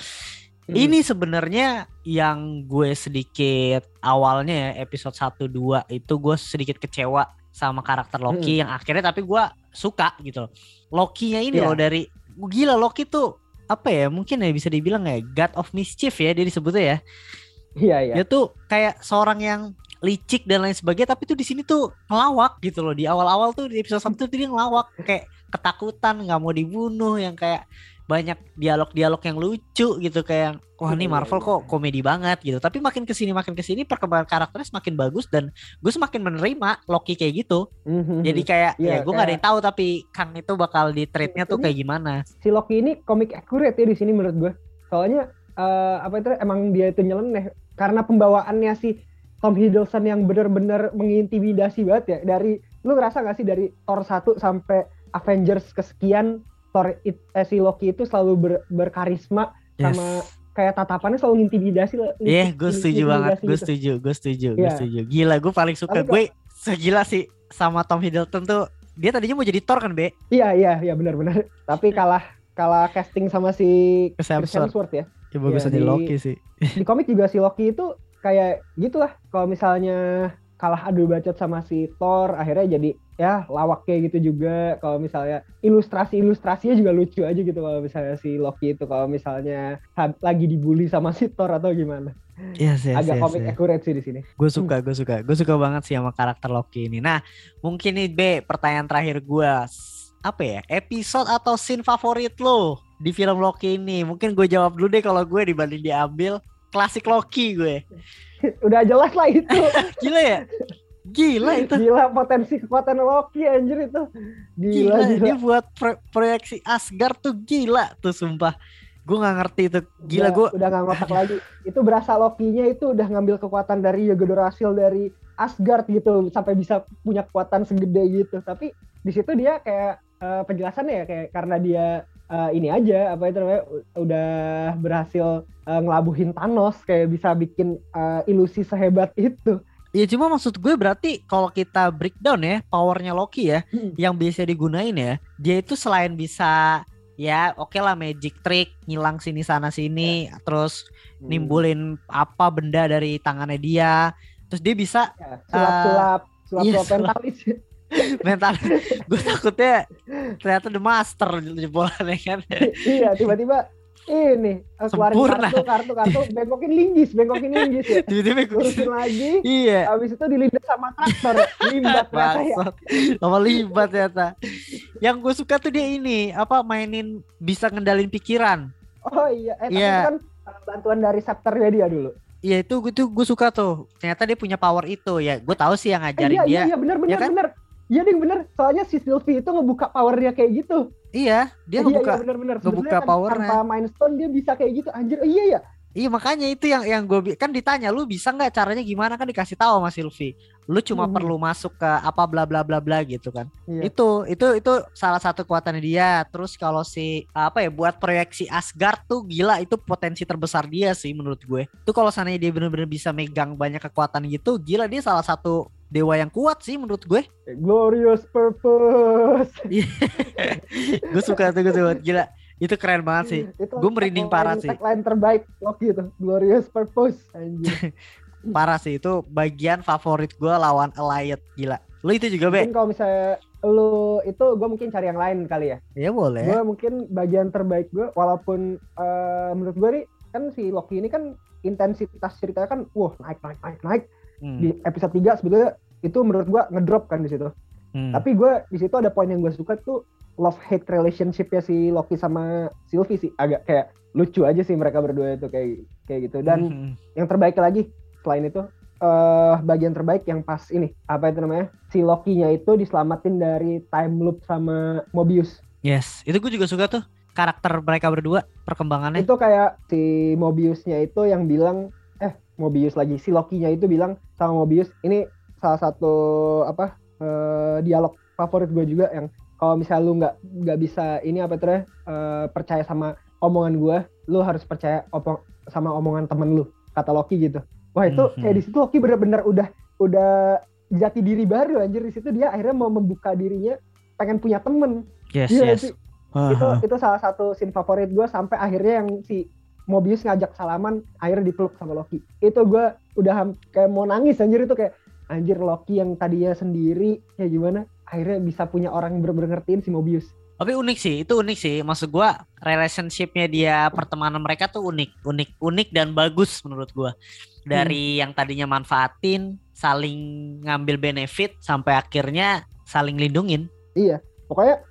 Speaker 2: Hmm.
Speaker 1: Ini sebenarnya yang gue sedikit awalnya ya episode 1 2 itu gue sedikit kecewa sama karakter Loki yang akhirnya tapi gue suka gitu. loh. Loki-nya ini
Speaker 2: Iya.
Speaker 1: loh dari gila Loki tuh apa ya mungkin ya bisa dibilang ya God of Mischief ya dia disebutnya ya.
Speaker 2: iya iya
Speaker 1: Dia tuh kayak seorang yang licik dan lain sebagainya tapi tuh di sini tuh ngelawak gitu loh. Di awal-awal tuh di episode 1 tuh dia ngelawak kayak ketakutan nggak mau dibunuh yang kayak banyak dialog-dialog yang lucu gitu kayak wah ini Marvel kok komedi banget gitu. Tapi makin ke sini makin ke sini perkembangan karakternya semakin bagus dan gue semakin menerima Loki kayak gitu.
Speaker 2: Mhm.
Speaker 1: jadi kayak
Speaker 2: Iya,
Speaker 1: ya gue nggak ada
Speaker 2: kayak-
Speaker 1: yang tahu tapi Kang itu bakal di trade-nya tuh
Speaker 2: Ini-
Speaker 1: kayak gimana.
Speaker 2: si Loki ini komik accurate ya di sini menurut gue. Soalnya eh, apa itu emang dia itu nyeleneh karena pembawaannya si Tom Hiddleston yang benar-benar mengintimidasi banget ya dari lu ngerasa gak sih dari Thor 1 sampai Avengers kesekian Thor it- eh, si Loki itu selalu ber- berkarisma
Speaker 1: Yes.
Speaker 2: sama kayak tatapannya selalu ngintimidasi lah.
Speaker 1: Iya, gue setuju banget. Gue
Speaker 2: gitu.
Speaker 1: setuju, gue setuju, gue
Speaker 2: Iya.
Speaker 1: setuju. Gila, gue paling suka. Gue segila sih sama Tom Hiddleston tuh. Dia tadinya mau jadi Thor kan, Be?
Speaker 2: Iya iya iya benar-benar. Tapi kalah kalah casting sama si
Speaker 1: Chris
Speaker 2: Chris
Speaker 1: Hemsworth.
Speaker 2: Hemsworth ya.
Speaker 1: Ya bagus
Speaker 2: Iya,
Speaker 1: aja
Speaker 2: di-
Speaker 1: Loki sih.
Speaker 2: di komik juga si Loki itu kayak gitulah kalau misalnya kalah adu bacot sama si Thor akhirnya jadi ya lawak kayak gitu juga kalau misalnya ilustrasi ilustrasinya juga lucu aja gitu kalau misalnya si Loki itu kalau misalnya lagi dibully sama si Thor atau gimana
Speaker 1: Iya sih,
Speaker 2: agak komik accurate sih di sini
Speaker 1: Gue suka, gue suka. Gue suka banget sih sama karakter Loki ini. Nah, mungkin nih B, pertanyaan terakhir gue. Apa ya? Episode atau scene favorit lo di film Loki ini? Mungkin gue jawab dulu deh kalau gue dibanding diambil. Klasik Loki gue.
Speaker 2: udah jelas lah itu
Speaker 1: Gila ya? Gila itu.
Speaker 2: gila potensi kekuatan Loki anjir itu
Speaker 1: Gila,
Speaker 2: gila gila,
Speaker 1: dia buat pro- proyeksi Asgard tuh gila tuh sumpah. Gue nggak ngerti itu. Gila gue.
Speaker 2: udah nggak ngotak lagi itu berasa Loki-nya itu udah ngambil kekuatan dari Yggdrasil dari Asgard gitu sampai bisa punya kekuatan segede gitu tapi di situ dia kayak eh, penjelasannya ya kayak karena dia eh, ini aja apa itu namanya udah berhasil eh, ngelabuhin Thanos kayak bisa bikin eh, ilusi sehebat itu
Speaker 1: Ya cuma maksud gue berarti kalau kita breakdown ya powernya Loki ya,
Speaker 2: Hmm.
Speaker 1: yang bisa digunain ya, dia itu selain bisa ya oke lah magic trick ngilang sini sana sini, terus nimbulin apa benda dari tangannya dia, terus dia bisa
Speaker 2: Ya, sulap-sulap sulap-sulap
Speaker 1: iya, sulap.
Speaker 2: mentalis
Speaker 1: mental. gue takutnya ternyata the master jebolannya kan.
Speaker 2: iya tiba-tiba ini eh, keluarin
Speaker 1: Sempurna.
Speaker 2: kartu kartu kartu bengkokin linggis bengkokin linggis ya
Speaker 1: Tiba-tiba
Speaker 2: lurusin lagi
Speaker 1: Iya.
Speaker 2: Habis itu dilindas sama traktor, limbat ternyata ya.
Speaker 1: Bangsat. Sama libat ternyata. Yang gue suka tuh dia ini apa mainin bisa ngendalin pikiran.
Speaker 2: Oh iya, eh tapi
Speaker 1: Iya.
Speaker 2: kan uh, bantuan dari scepternya dia dulu.
Speaker 1: Iya itu gue tuh gue suka tuh. Ternyata dia punya power itu ya. Gue tahu sih yang
Speaker 2: Eh,
Speaker 1: ngajarin
Speaker 2: iya,
Speaker 1: dia.
Speaker 2: iya, iya, bener, bener,
Speaker 1: Ya kan?
Speaker 2: bener. Iya ding bener. Soalnya si Sylvie itu ngebuka powernya kayak gitu.
Speaker 1: Iya, dia
Speaker 2: Iya,
Speaker 1: ngebuka.
Speaker 2: iya, bener-bener.
Speaker 1: ngebuka
Speaker 2: Sebetulnya kan
Speaker 1: powernya.
Speaker 2: Tanpa main stone dia bisa kayak gitu. Anjir, oh, iya ya.
Speaker 1: Iya makanya itu yang yang gue kan ditanya lu bisa nggak caranya gimana kan dikasih tahu sama Sylvie. Lu cuma
Speaker 2: Hmm.
Speaker 1: perlu masuk ke apa bla bla bla bla gitu kan.
Speaker 2: Iya.
Speaker 1: Itu itu itu salah satu kekuatannya dia. Terus kalau si apa ya buat proyeksi Asgard tuh gila itu potensi terbesar dia sih menurut gue. Itu kalau seandainya dia bener-bener bisa megang banyak kekuatan gitu, gila dia salah satu dewa yang kuat sih menurut gue.
Speaker 2: Glorious purpose.
Speaker 1: gue suka tuh gue suka. Gila itu keren banget sih. Gua merinding parah sih.
Speaker 2: Tagline terbaik Loki itu. Glorious purpose. Anjir.
Speaker 1: Parah sih itu bagian favorit gue lawan Allied gila. Lu itu juga be?
Speaker 2: mungkin kalau misalnya lu itu gue mungkin cari yang lain kali ya.
Speaker 1: Ya boleh.
Speaker 2: Gue mungkin bagian terbaik gue walaupun eh, menurut gue nih kan si Loki ini kan intensitas ceritanya kan wah naik naik naik naik
Speaker 1: Hmm,
Speaker 2: di episode 3 sebetulnya itu menurut gue ngedrop kan di situ.
Speaker 1: hmm.
Speaker 2: Tapi gue di situ ada poin yang gue suka tuh love hate relationshipnya si Loki sama Sylvie sih. Agak kayak lucu aja sih mereka berdua itu kayak kayak gitu. Dan
Speaker 1: Hmm,
Speaker 2: yang terbaik lagi selain itu eh bagian terbaik yang pas ini apa itu namanya? Si Loki-nya itu diselamatin dari time loop sama Mobius.
Speaker 1: Yes, itu gue juga suka tuh karakter mereka berdua perkembangannya.
Speaker 2: itu kayak si Mobiusnya itu yang bilang Mobius lagi. Si Loki-nya itu bilang sama Mobius ini salah satu apa eh, dialog favorit gue juga yang kalau misalnya lu nggak nggak bisa ini apa tuh ya, eh, percaya sama omongan gue lu harus percaya opong, sama omongan temen lu kata Loki gitu. Wah itu
Speaker 1: Mhm.
Speaker 2: kayak di situ Loki bener-bener udah udah jati diri baru anjir. Di situ dia akhirnya mau membuka dirinya pengen punya temen.
Speaker 1: Yes,
Speaker 2: Iya
Speaker 1: yes.
Speaker 2: sih itu itu salah satu scene favorit gue sampai akhirnya yang si Mobius ngajak salaman akhirnya dipeluk sama Loki itu gue udah kayak mau nangis anjir itu kayak anjir Loki yang tadinya sendiri kayak gimana akhirnya bisa punya orang yang bener-bener ngertiin si Mobius
Speaker 1: Tapi unik sih, itu unik sih. Maksud gua relationshipnya dia pertemanan mereka tuh unik, unik, unik dan bagus menurut gua. Dari yang tadinya manfaatin, saling ngambil benefit sampai akhirnya saling lindungin.
Speaker 2: iya pokoknya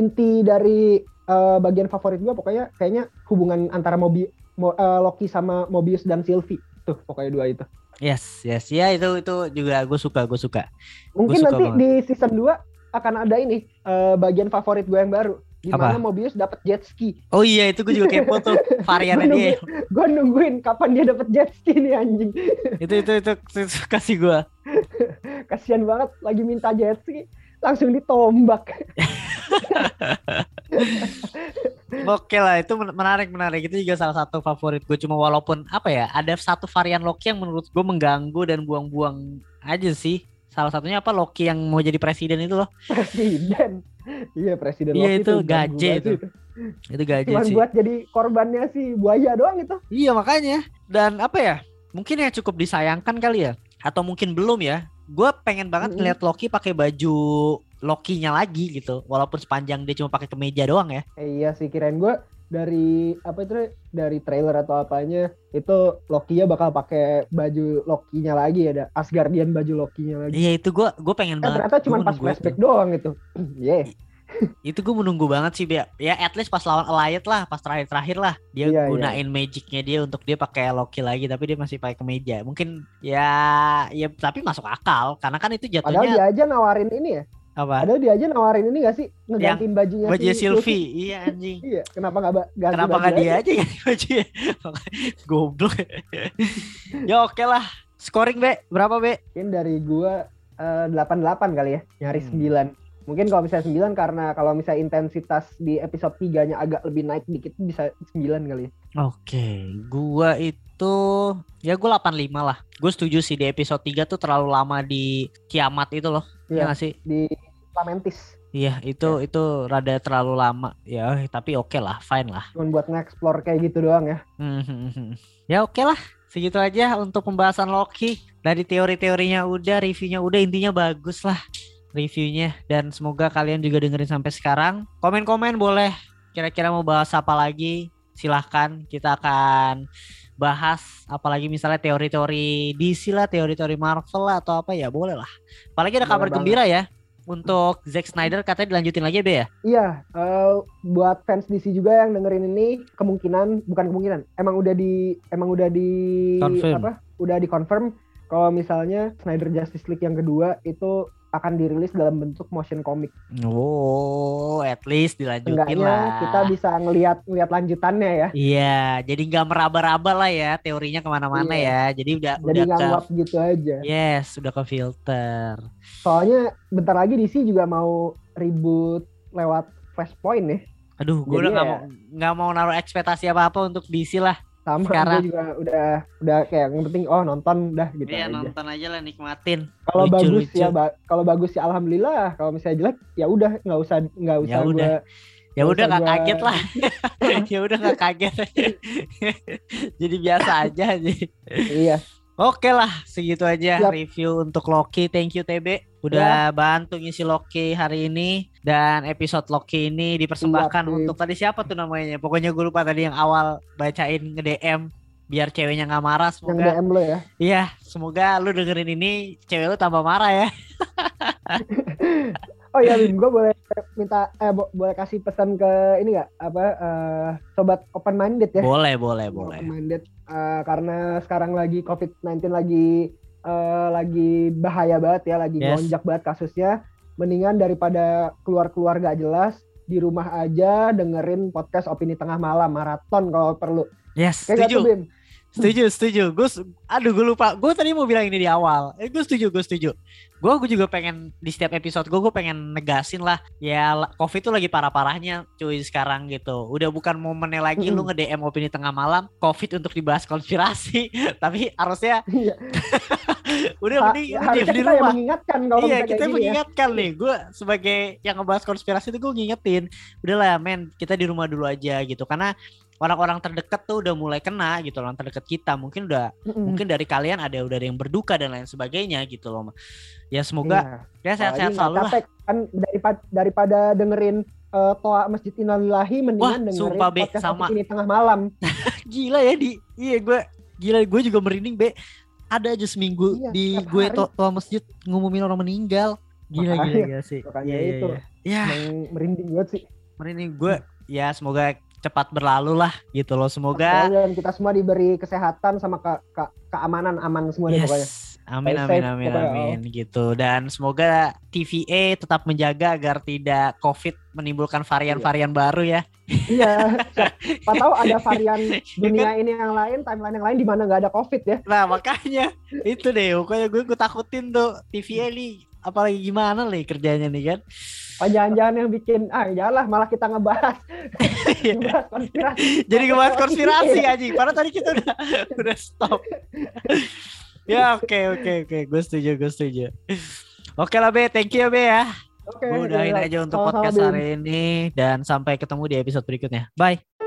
Speaker 2: inti dari eh, bagian favorit gue pokoknya kayaknya hubungan antara Mobi Mo- eh, Loki sama Mobius dan Sylvie tuh pokoknya dua itu
Speaker 1: Yes, yes. Ya itu itu juga gue suka, gue suka.
Speaker 2: Mungkin
Speaker 1: suka
Speaker 2: nanti
Speaker 1: banget.
Speaker 2: di season 2 akan ada ini eh, bagian favorit gue yang baru di
Speaker 1: Apa?
Speaker 2: mana Mobius dapat jet ski.
Speaker 1: Oh iya, itu gue juga kepo tuh variannya
Speaker 2: Gua
Speaker 1: dia.
Speaker 2: Gue nungguin kapan dia dapat jet ski nih anjing.
Speaker 1: itu, itu itu itu kasih gua.
Speaker 2: Kasihan banget lagi minta jet ski langsung ditombak.
Speaker 1: Oke lah, itu men- menarik menarik. Itu juga salah satu favorit gue. Cuma walaupun apa ya, ada satu varian Loki yang menurut gue mengganggu dan buang-buang aja sih. Salah satunya apa Loki yang mau jadi presiden itu loh.
Speaker 2: Presiden. Iya presiden
Speaker 1: Iya,
Speaker 2: Loki
Speaker 1: itu
Speaker 2: tuh ganggu
Speaker 1: gaje itu. Itu
Speaker 2: Cuman
Speaker 1: sih.
Speaker 2: buat jadi korbannya si buaya doang itu.
Speaker 1: Iya makanya. Dan apa ya? Mungkin yang cukup disayangkan kali ya. Atau mungkin belum ya. Gue pengen banget
Speaker 2: Mm-mm.
Speaker 1: ngeliat Loki pakai baju Loki-nya lagi gitu. Walaupun sepanjang dia cuma pakai kemeja doang ya.
Speaker 2: Eh, iya sih kirain gue dari apa itu dari trailer atau apanya itu Loki-nya bakal pakai baju Loki-nya lagi ada Asgardian baju Loki-nya lagi.
Speaker 1: Iya itu gue gue pengen
Speaker 2: Eh,
Speaker 1: banget.
Speaker 2: ternyata cuma pas flashback doang itu. Iya.
Speaker 1: Itu gue menunggu banget sih Bea. Ya at least pas lawan Allied lah, pas terakhir-terakhir lah dia
Speaker 2: Iya, iya.
Speaker 1: gunain magicnya dia untuk dia pakai Loki lagi tapi dia masih pakai kemeja. Mungkin ya ya tapi masuk akal karena kan itu
Speaker 2: Padahal
Speaker 1: jatuhnya
Speaker 2: dia aja nawarin ini ya.
Speaker 1: Apa?
Speaker 2: Padahal dia aja nawarin ini gak sih ngegantiin bajunya
Speaker 1: Baju
Speaker 2: si
Speaker 1: Sylvie. Iya anjing.
Speaker 2: Iya, kenapa ba- ganti
Speaker 1: Kenapa nggak dia
Speaker 2: aja?
Speaker 1: yang bajunya? Goblok. ya oke lah. Scoring Be, berapa Be?
Speaker 2: Mungkin dari gua eh, 88 kali ya, nyaris
Speaker 1: Hmm.
Speaker 2: 9. Mungkin kalau misalnya 9 karena kalau misalnya intensitas di episode 3-nya agak lebih naik dikit bisa 9 kali ya.
Speaker 1: Oke, gua itu ya gua 85 lah. Gue setuju sih di episode 3 tuh terlalu lama di kiamat itu loh. Iya nggak sih?
Speaker 2: Di Lamentis.
Speaker 1: Iya, itu itu rada terlalu lama. Ya, tapi oke lah, fine lah.
Speaker 2: Cuman buat nge-explore kayak gitu doang ya.
Speaker 1: Mhm. ya oke lah, segitu aja untuk pembahasan Loki. Dari teori-teorinya udah, reviewnya udah, intinya bagus lah reviewnya. Dan semoga kalian juga dengerin sampai sekarang. Komen-komen boleh. Kira-kira mau bahas apa lagi? Silahkan, kita akan bahas apalagi misalnya teori-teori DC lah, teori-teori Marvel lah atau apa ya boleh lah. Apalagi ada
Speaker 2: Boleh
Speaker 1: kabar
Speaker 2: banget.
Speaker 1: gembira ya untuk Zack Snyder katanya dilanjutin lagi ya Be ya?
Speaker 2: Iya, eh, buat fans DC juga yang dengerin ini kemungkinan bukan kemungkinan, emang udah di emang udah di
Speaker 1: Confirm.
Speaker 2: apa? Udah di confirm kalau misalnya Snyder Justice League yang kedua itu akan dirilis dalam bentuk motion comic.
Speaker 1: Oh, at least dilanjutin
Speaker 2: Enggaknya
Speaker 1: lah.
Speaker 2: kita bisa ngelihat ngelihat lanjutannya ya.
Speaker 1: Iya, jadi nggak meraba-raba lah ya teorinya ke mana-mana
Speaker 2: Iya.
Speaker 1: ya. Jadi udah
Speaker 2: Jadi
Speaker 1: udah ke
Speaker 2: gitu aja.
Speaker 1: yes, udah ke filter.
Speaker 2: Soalnya bentar lagi DC juga mau reboot lewat Flashpoint ya.
Speaker 1: Aduh, gue udah nggak
Speaker 2: ya-
Speaker 1: mau nggak mau naruh ekspektasi apa-apa untuk DC lah.
Speaker 2: Sama
Speaker 1: Sekarang.
Speaker 2: gue juga udah udah kayak yang penting oh nonton dah gitu
Speaker 1: Iya,
Speaker 2: aja.
Speaker 1: nonton aja lah nikmatin.
Speaker 2: Kalau bagus
Speaker 1: lucu.
Speaker 2: ya ba- kalau bagus ya alhamdulillah. Kalau misalnya jelek ya udah nggak usah nggak usah
Speaker 1: Ya udah.
Speaker 2: gua-
Speaker 1: Ya udah nggak
Speaker 2: gua-
Speaker 1: kaget lah. ya udah nggak kaget. jadi biasa aja. Jadi.
Speaker 2: iya.
Speaker 1: Oke lah, segitu aja
Speaker 2: Siap.
Speaker 1: review untuk Loki. Thank you TB udah bantu ngisi Loki hari ini dan episode Loki ini dipersembahkan
Speaker 2: Siap, Bim.
Speaker 1: untuk tadi siapa tuh namanya? Pokoknya gue lupa tadi yang awal bacain nge DM biar ceweknya nggak marah.
Speaker 2: Yang
Speaker 1: Semoga
Speaker 2: DM lo ya.
Speaker 1: iya, semoga lu dengerin ini cewek lu tambah marah ya.
Speaker 2: Oh iya Bim, gue boleh minta eh bo- boleh kasih pesan ke ini nggak apa eh, sobat open minded ya?
Speaker 1: Boleh, boleh, boleh.
Speaker 2: Open minded eh, karena sekarang lagi COVID-19 lagi eh, lagi bahaya banget ya, lagi
Speaker 1: Yes.
Speaker 2: lonjak banget kasusnya. Mendingan daripada keluar-keluar gak jelas di rumah aja dengerin podcast opini tengah malam maraton kalau perlu.
Speaker 1: Yes,
Speaker 2: Kayak gak
Speaker 1: setuju.
Speaker 2: tuh Bim?
Speaker 1: Setuju, setuju. Gue, aduh gue lupa. Gue tadi mau bilang ini di awal. Eh, gue setuju, gue setuju. Gue, gue juga pengen di setiap episode gue, gue pengen negasin lah. Ya, COVID tuh lagi parah-parahnya, cuy sekarang gitu. Udah bukan momennya lagi lu
Speaker 2: Mm-mm.
Speaker 1: nge DM opini tengah malam, COVID untuk dibahas konspirasi. Tapi harusnya
Speaker 2: Iya.
Speaker 1: udah
Speaker 2: Ha-
Speaker 1: mending lu
Speaker 2: harusnya
Speaker 1: diem di
Speaker 2: kita yang
Speaker 1: rumah.
Speaker 2: mengingatkan kalau
Speaker 1: Iya, kita
Speaker 2: ya.
Speaker 1: mengingatkan nih. Gue sebagai yang ngebahas konspirasi itu gue ngingetin. Udahlah men, kita di rumah dulu aja gitu. Karena orang-orang terdekat tuh udah mulai kena gitu. Orang terdekat kita mungkin udah
Speaker 2: Mm-mm.
Speaker 1: mungkin dari kalian ada udah ada yang berduka dan lain sebagainya gitu loh. Ya semoga
Speaker 2: Iya.
Speaker 1: ya sehat-sehat selalu lah.
Speaker 2: kan daripada daripada dengerin eh, toa masjid Innalillahi mendingan
Speaker 1: Wah,
Speaker 2: dengerin
Speaker 1: sumpah, Be,
Speaker 2: podcast
Speaker 1: sama.
Speaker 2: ini tengah malam.
Speaker 1: Gila ya di iya gue gila gue juga merinding be. Ada aja seminggu
Speaker 2: Iya,
Speaker 1: di gue to toa masjid ngumumin orang meninggal. Gila gila,
Speaker 2: Makanya-
Speaker 1: gila sih.
Speaker 2: makanya
Speaker 1: Iya, iya,
Speaker 2: itu.
Speaker 1: iya. Ya,
Speaker 2: merinding banget sih.
Speaker 1: merinding gue ya semoga cepat berlalu lah gitu loh. Semoga
Speaker 2: Dan kita semua diberi kesehatan sama ke, ke- keamanan aman semua deh pokoknya.
Speaker 1: Yes. Amin
Speaker 2: Stay
Speaker 1: amin
Speaker 2: safe
Speaker 1: amin
Speaker 2: pokoknya,
Speaker 1: amin gitu dan semoga TVA tetap menjaga agar tidak COVID menimbulkan varian-varian baru ya.
Speaker 2: Iya, siapa tahu ada varian dunia
Speaker 1: kan?
Speaker 2: ini yang lain, timeline yang lain di mana nggak ada COVID ya.
Speaker 1: Nah makanya itu deh pokoknya gue gue takutin tuh TVA nih apalagi gimana nih kerjanya nih kan.
Speaker 2: Apa jangan-jangan yang bikin ah janganlah malah kita ngebahas ngebahas konspirasi.
Speaker 1: Jadi ngebahas konspirasi aja. Padahal tadi kita udah udah stop. ya oke oke oke gue setuju gue setuju. Oke lah Be, thank you ya Be ya.
Speaker 2: Oke,
Speaker 1: Gue udahin aja untuk podcast hari ini dan sampai ketemu di episode berikutnya. Bye.